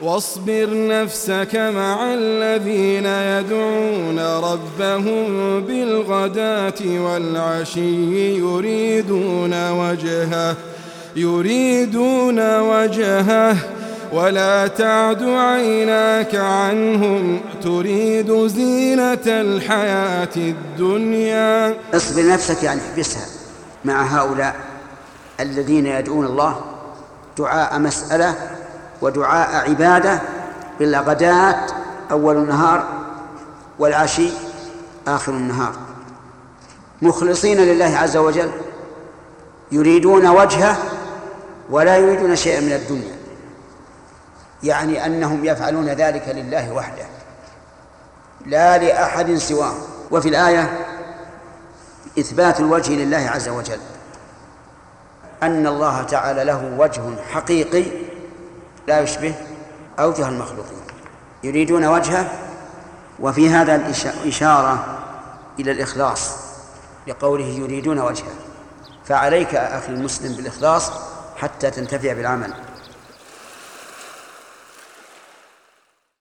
واصبر نفسك مع الذين يدعون ربهم بالغداة والعشي يريدون وجهه يريدون وجهه. ولا تعد عيناك عنهم تريد زينة الحياة الدنيا. اصبر نفسك يعني احبسها مع هؤلاء الذين يدعون الله دعاء مسألة ودعاء عبادة بالغداة أول النهار والعشي آخر النهار. مخلصين لله عز وجل يريدون وجهه ولا يريدون شيئا من الدنيا. يعني أنهم يفعلون ذلك لله وحده لا لأحد سواه. وفي الآية إثبات الوجه لله عز وجل. أن الله تعالى له وجه حقيقي لا يشبه أوجه المخلوقين. يريدون وجهه وفي هذا الإشارة إلى الإخلاص. لقوله يريدون وجهه. فعليك أخي المسلم بالإخلاص حتى تنتفع بالعمل.